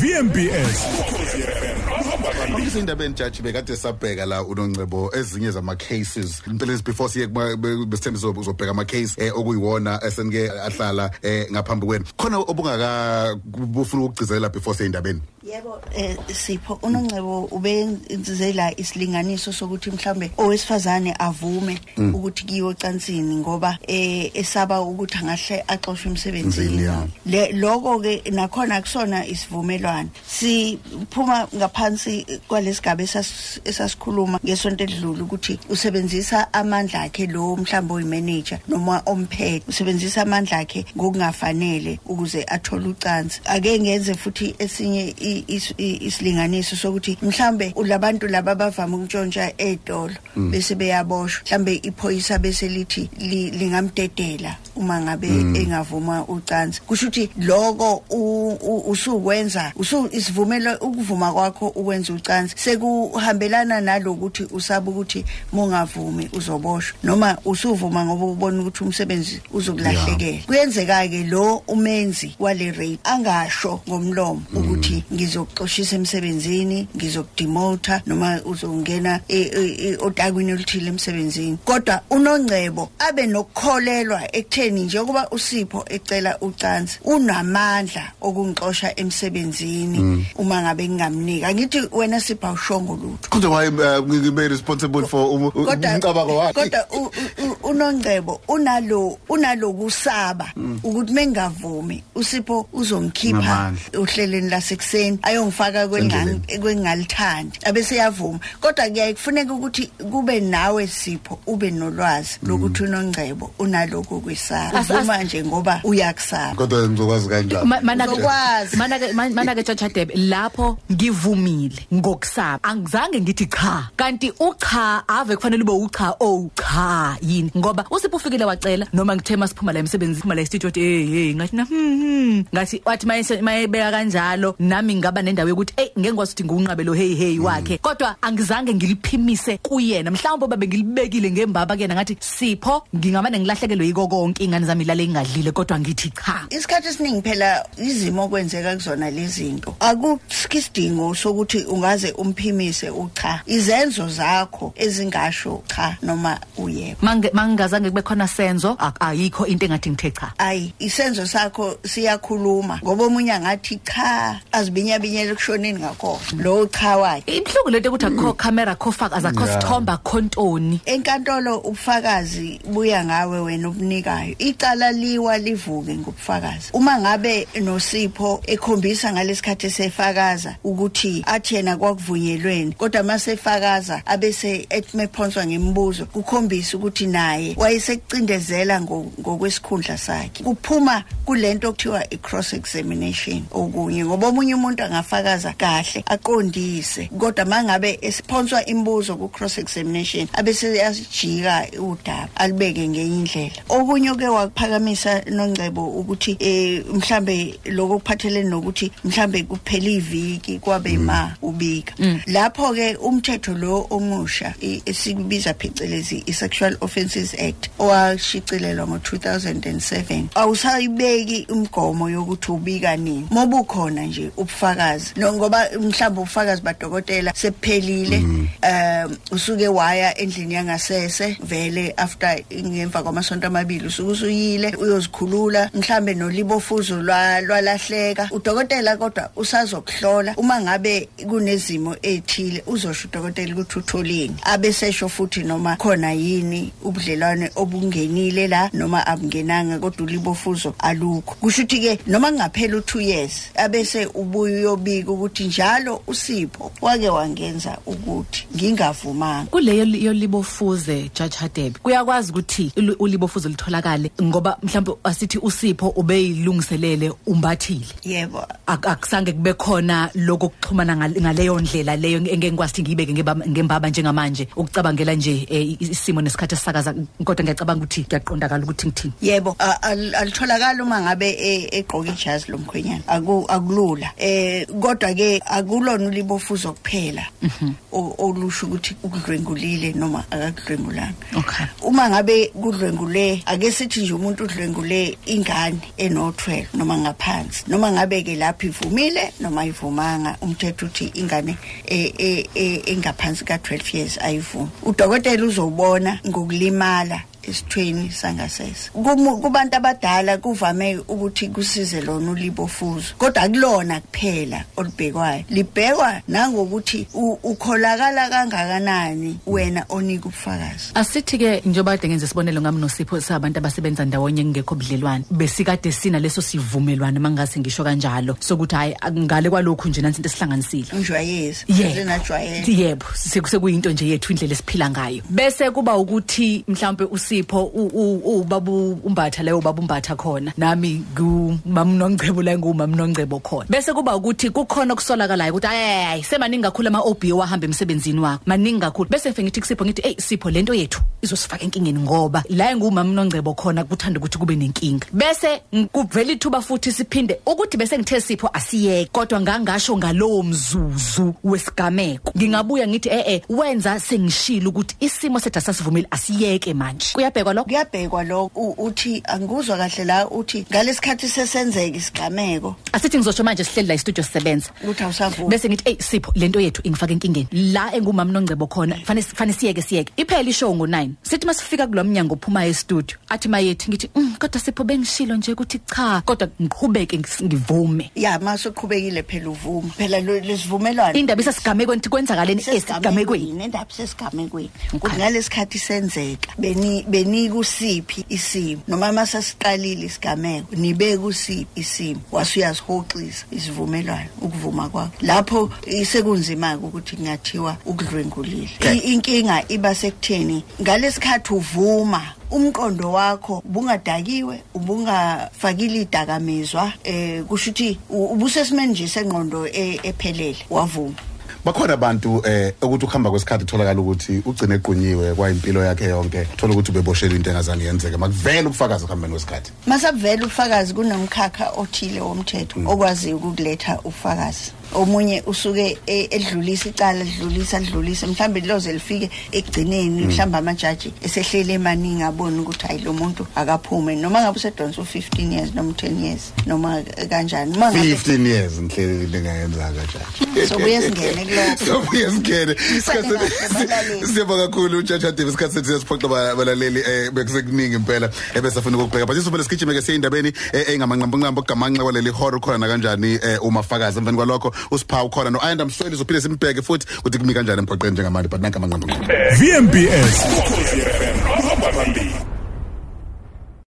VMBS Manje indabeni judge bekade sabheka la unoncebo ezinye zama cases impela before siye besithembe uzobheka ama case eh, okuyiwona esenike ahlala eh, ngaphambi kwenu. Khona obungaka bufuna ukugcizelela before seyindabeni? Yebo eh Sipho unoncebo ubenzela isilinganiso sokuthi mhlambe owesifazane avume ukuthi kiyo cansini ngoba eh esaba ukuthi angahle axoshwe Emsebenzini, le lokho ke nakhona kusona isivumelwano. Siphuma ngaphansi kwalesigaba esas- esasikhuluma ngesonto edlule ukuthi usebenzisa amandla akhe lo mhlambe oyimanager noma omphethe usebenzisa amandla akhe ngokungafanele ukuze athole ucansi. Ake ngenze futhi esinye isilinganiso sokuthi mhlambe labantu laba bavama ukuntshontsha etolo bese beyaboshwa. Mhlambe iphoyisa bese lithi li- lingamdedela uma ngabe engavuma ucansi. Kusho ukuthi lokho u- u- usukwenza usu isivumelo ukuvuma kwakho ukwenza ucansi. Sekuhambelana nalokuthi usaba ukuthi mongavumi uzoboshwa noma usuvuma ngoba ubona ukuthi umsebenzi uzokulahlekela kuyenzeka ke lo umenzi wale rape angasho ngomlomo ukuthi ngizokuxoshisa emsebenzini ngizokudemota noma uzongena e- e- e- otakwini oluthile emsebenzini. Kodwa unongcebo abe nokukholelwa ekutheni njengoba usipho ecela ucansi unamandla okungixosha emsebenzini uma ngabe ngingamnika. Angithi wena sipho awushongo lutho. Konje why ngibe responsible for um- kodwa umcabango wakhe? kodwa u- u- u- unongcebo unalo unalokusaba ukuthi mengavumi usipho uzongikhipha Ngamandla. uhleleni lasekuseni ayongifaka kwengani kwengalithandi abese yavuma kodwa kuyaye kufuneka ukuthi kube nawe sipho ube nolwazi lokuthi unongcebo unaloko kwesaba. As- as- uvuma nje ngoba uyakusaba. Kodwa ngizokwazi kanjani? Ma- mana ke Uzokwazi. mana ke mana ke Judge Hadebe lapho ngivumile ngokusaba. Angizange ngithi cha. Kanti ucha ave kufanele ube ucha oh cha yini? Ngoba usipho ufikile wacela? Noma ngithe masiphuma la emsebenzini phuma la studio wathi hey hey ngathi na hmm hmm. Ngathi wathi mayese mayebeka kanjalo nami ngaba nendawo yokuthi hey ngeke ngikwazi ukuthi ngiwunqabe lo hey hey wakhe. Kodwa angizange ngiliphimise kuyena. Mhlawumbe babe ngilibekile ngembaba kuyena ngathi sipho ngingamane ngilahlekelwe yiko konke ingane zami ilale ingadlile. Kodwa ngithi cha. Isikhathi esiningi phela izimo okwenzeka kuzona lezi zinto akusikho isidingo sokuthi ungaze umphimise ucha. Izenzo zakho ezingasho cha noma uyebo. Mange mangazange kube khona senzo ak- ayikho into engathi ngithe cha. Ayi isenzo sakho siyakhuluma ngoba omunye angathi cha azibinyabinyele kushoneni ngakho. Lo cha wakhe ibhlungu lento ukuthi akho camera akho faka azakho Yeah. sithomba khontoni enkantolo ubufakazi buya ngawe wena obunikayo. Icala liwa livuke ngobufakazi. Uma ngabe nosipho ekhombisa ngalesikhathi sefakaza ukuthi athi yena kwakuvunyelweni. Kodwa masefakaza abese etmephonswa ngemibuzo kukhombisa ukuthi naye wayesekucindezela ngo- ngokwesikhundla sakhe. Kuphuma kulento okuthiwa i-cross examination okunye ngoba omunye umuntu angafakaza kahle aqondise. Kodwa mangabe esiphonswa imibuzo ku-cross examination abese yasijika udaba alibeke ngenye indlela. Okunye ke wakuphakamisa nongcebo ukuthi eh mhlambe lokho kuphathelene nokuthi mhlambe kuphela iviki kwabe ma ubika. Lapho ke umthetho lo omusha esikubiza phecelezi i-sexual offences act owashicilelwa ngo-2007 awusayibeki umgomo yokuthi ubika nini. Moba ukhona nje ubufakazi. Ngoba mhlawumbe ubufakazi badokotela sephelile um usuke waya endlini yangasese vele after ngemva kwamasonto amabili usuke usuyile uyozikhulula mhlambe nolibofuzo lwa- lwalahleka udokotela kodwa usazokuhlola. Uma ngabe kunezimo ethile uzosho udokotela ukuthi utholeni abesesho futhi noma khona yini ubudlelwane obungenile la noma abungenanga kodwa ulibofuzo alukho. Kusho ukuthi ke noma kungaphela u2 years abese ubuye uyobika ukuthi njalo usipho wake wangenza ukuthi ngingavumanga. Kuleyo li- yolibofuze Judge Hadebe kuyakwazi ukuthi ulu- ulibofuze litholakale ngoba mhlawumbe asithi usipho ubeyilungiselele umbathile. Yebo. Ak- akusange kube khona lokho kuxhumana ngal- ngaleyo ndlela leyo engeke ngikwazi ukuthi ngiyibeke ngembaba- ngembaba njengamanje. Ukucabangela nje eh, i- isimo nesikhathi esisakaza kodwa ngiyacabanga ukuthi kuyaqondakala ukuthi ngithini. Yebo a- al- alitholakala uma ngabe e- egqoka ijazi lomkhwenyana. Aku- akulula. Eh kodwa ke akulona ulibofuzo kuphela o- olusho ukuthi ukudlwengulile noma akakudlwengulanga. Okay. uma ngabe kudlwengule ake sithi nje umuntu udlwengule ingane eno12 noma ngaphansi years noma ngabe ke lapho ivumile noma ivumanga umthetho uthi ingane e- e- e- engaphansi ka 12 years ayivumi. Udokotela uzobona ngokulimala esithweni sangasese. Kubantu abadala kuvame ukuthi kusize lona ulibofuzo kodwa akulona kuphela olibhekwayo libhekwa nangokuthi ukholakala kangakanani wena onika ubufakazi. Asithi ke njengoba kade ngenza isibonelo ngami nosipho sabantu abasebenza ndawonye ngekho budlelwane besikade sina leso sivumelwano mangase ngisho kanjalo sokuthi hayi ngale kwalokhu nje nansi into esihlanganisile. Unjwayezi yebo. yebo sekusekuyinto nje yethu indlela esiphila ngayo. Bese kuba ukuthi mhlawumbe usipho u- u- ubabu umbatha leyo baba umbatha khona. Nami ngumamnongcebo la ngumamnongcebo khona. Bese kuba ukuthi kukhona kusolakalayo ukuthi hayi semaningi kakhulu ama OB wahamba emsebenzini wakho. Maningi kakhulu. Bese ngifike ngithi kusipho ngithi hey sipho lento yethu izosifaka enkingeni ngoba la ngumamnongcebo khona kuthanda ukuthi kube nenkinga. Bese ng- kuvela ithuba futhi siphinde ukuthi bese ngithe sipho asiyeke kodwa ngangasho ngalowo mzuzu wesigameko ngingabuya ngithi eh eh wenza sengishilo ukuthi isimo sethu asasivumile asiyeke manje. Kuyabhekwa lokho? Kuyabhekwa lo u- uthi angikuzwa kahle la uthi ngalesikhathi sesenzeka isigameko. Asithi ngizosho manje sihleli la istudio sisebenza. Ukuthi awusavumi. Bese ngithi hey sipho lento yethu ingifaka enkingeni. La engumama nongcebo khona fanele fanele siyeke siyeke. Iphela ishow ngo9 sithi masifika kulomnyango uphuma e-studio athi mayethi ngithi mm, kodwa sipho bengishilo nje ukuthi cha kodwa ngiqhubeke ngis- ngivume ya masuqhubekile phela uvuma. Phela lo- lesivumelwano. Indaba isasigamekweni ukuthi kwenzakaleni esigamekweni? endaba sesigamekweni. Ukuthi ngalesikhathi senzeka beni benika usiphi isimo noma masasiqalile isigameko nibe kusiphi isimo. Wasuyasihoxisa isivumelwano ukuvuma kwakho. Lapho sekunzima ukuthi kungathiwa ukudlwengulile inkinga iba sekutheni ngalesikhathi uvuma umqondo wakho ubungadakiwe ubungafakile idakamizwa eh kusho ukuthi ubusesimeni nje sengqondo e- ephelele wavuma. Bakhona abantu eh ukuthi ukuhamba kwesikhathi kutholakala ukuthi ugcine equnyiwe kwayimpilo yakhe yonke. Thola ukuthi ubeboshela into engazange yenzeke. Makuvele ubufakazi ekuhambeni kwesikhathi. Masabuvela ubufakazi kunomkhakha othile womthetho okwaziyo ukukuletha ubufakazi. Omunye usuke e- edlulisa icala lidlulisa lidlulisa mhlawumbe liloze lifike ekugcineni mhlawumbe amajaji esehlele emaningi abone ukuthi hayi lo muntu akaphume. Noma ngabe usedonsa u-15 years noma u-10 years noma kanjani uma 15 years ngihleli into engayenzanga jaji sobuye singene kulokho. Sobuye singene. Siyabonga kakhulu ujaji Davis isikhathi sethu siyasiphoqa ba- balaleli eh bekusekuningi impela ebesafuna ukubheka but isibele sigijime ke siyindabeni engamanqambo okugamanxa kwaleli horror khona kanjani eh umafakazi. Emveni kwalokho usiphawu khona no-ayanda msweli sophinde simbheke futhi ukuthi kumi kanjani emgwaqeni njengamanje but nanka amanqambo VMBS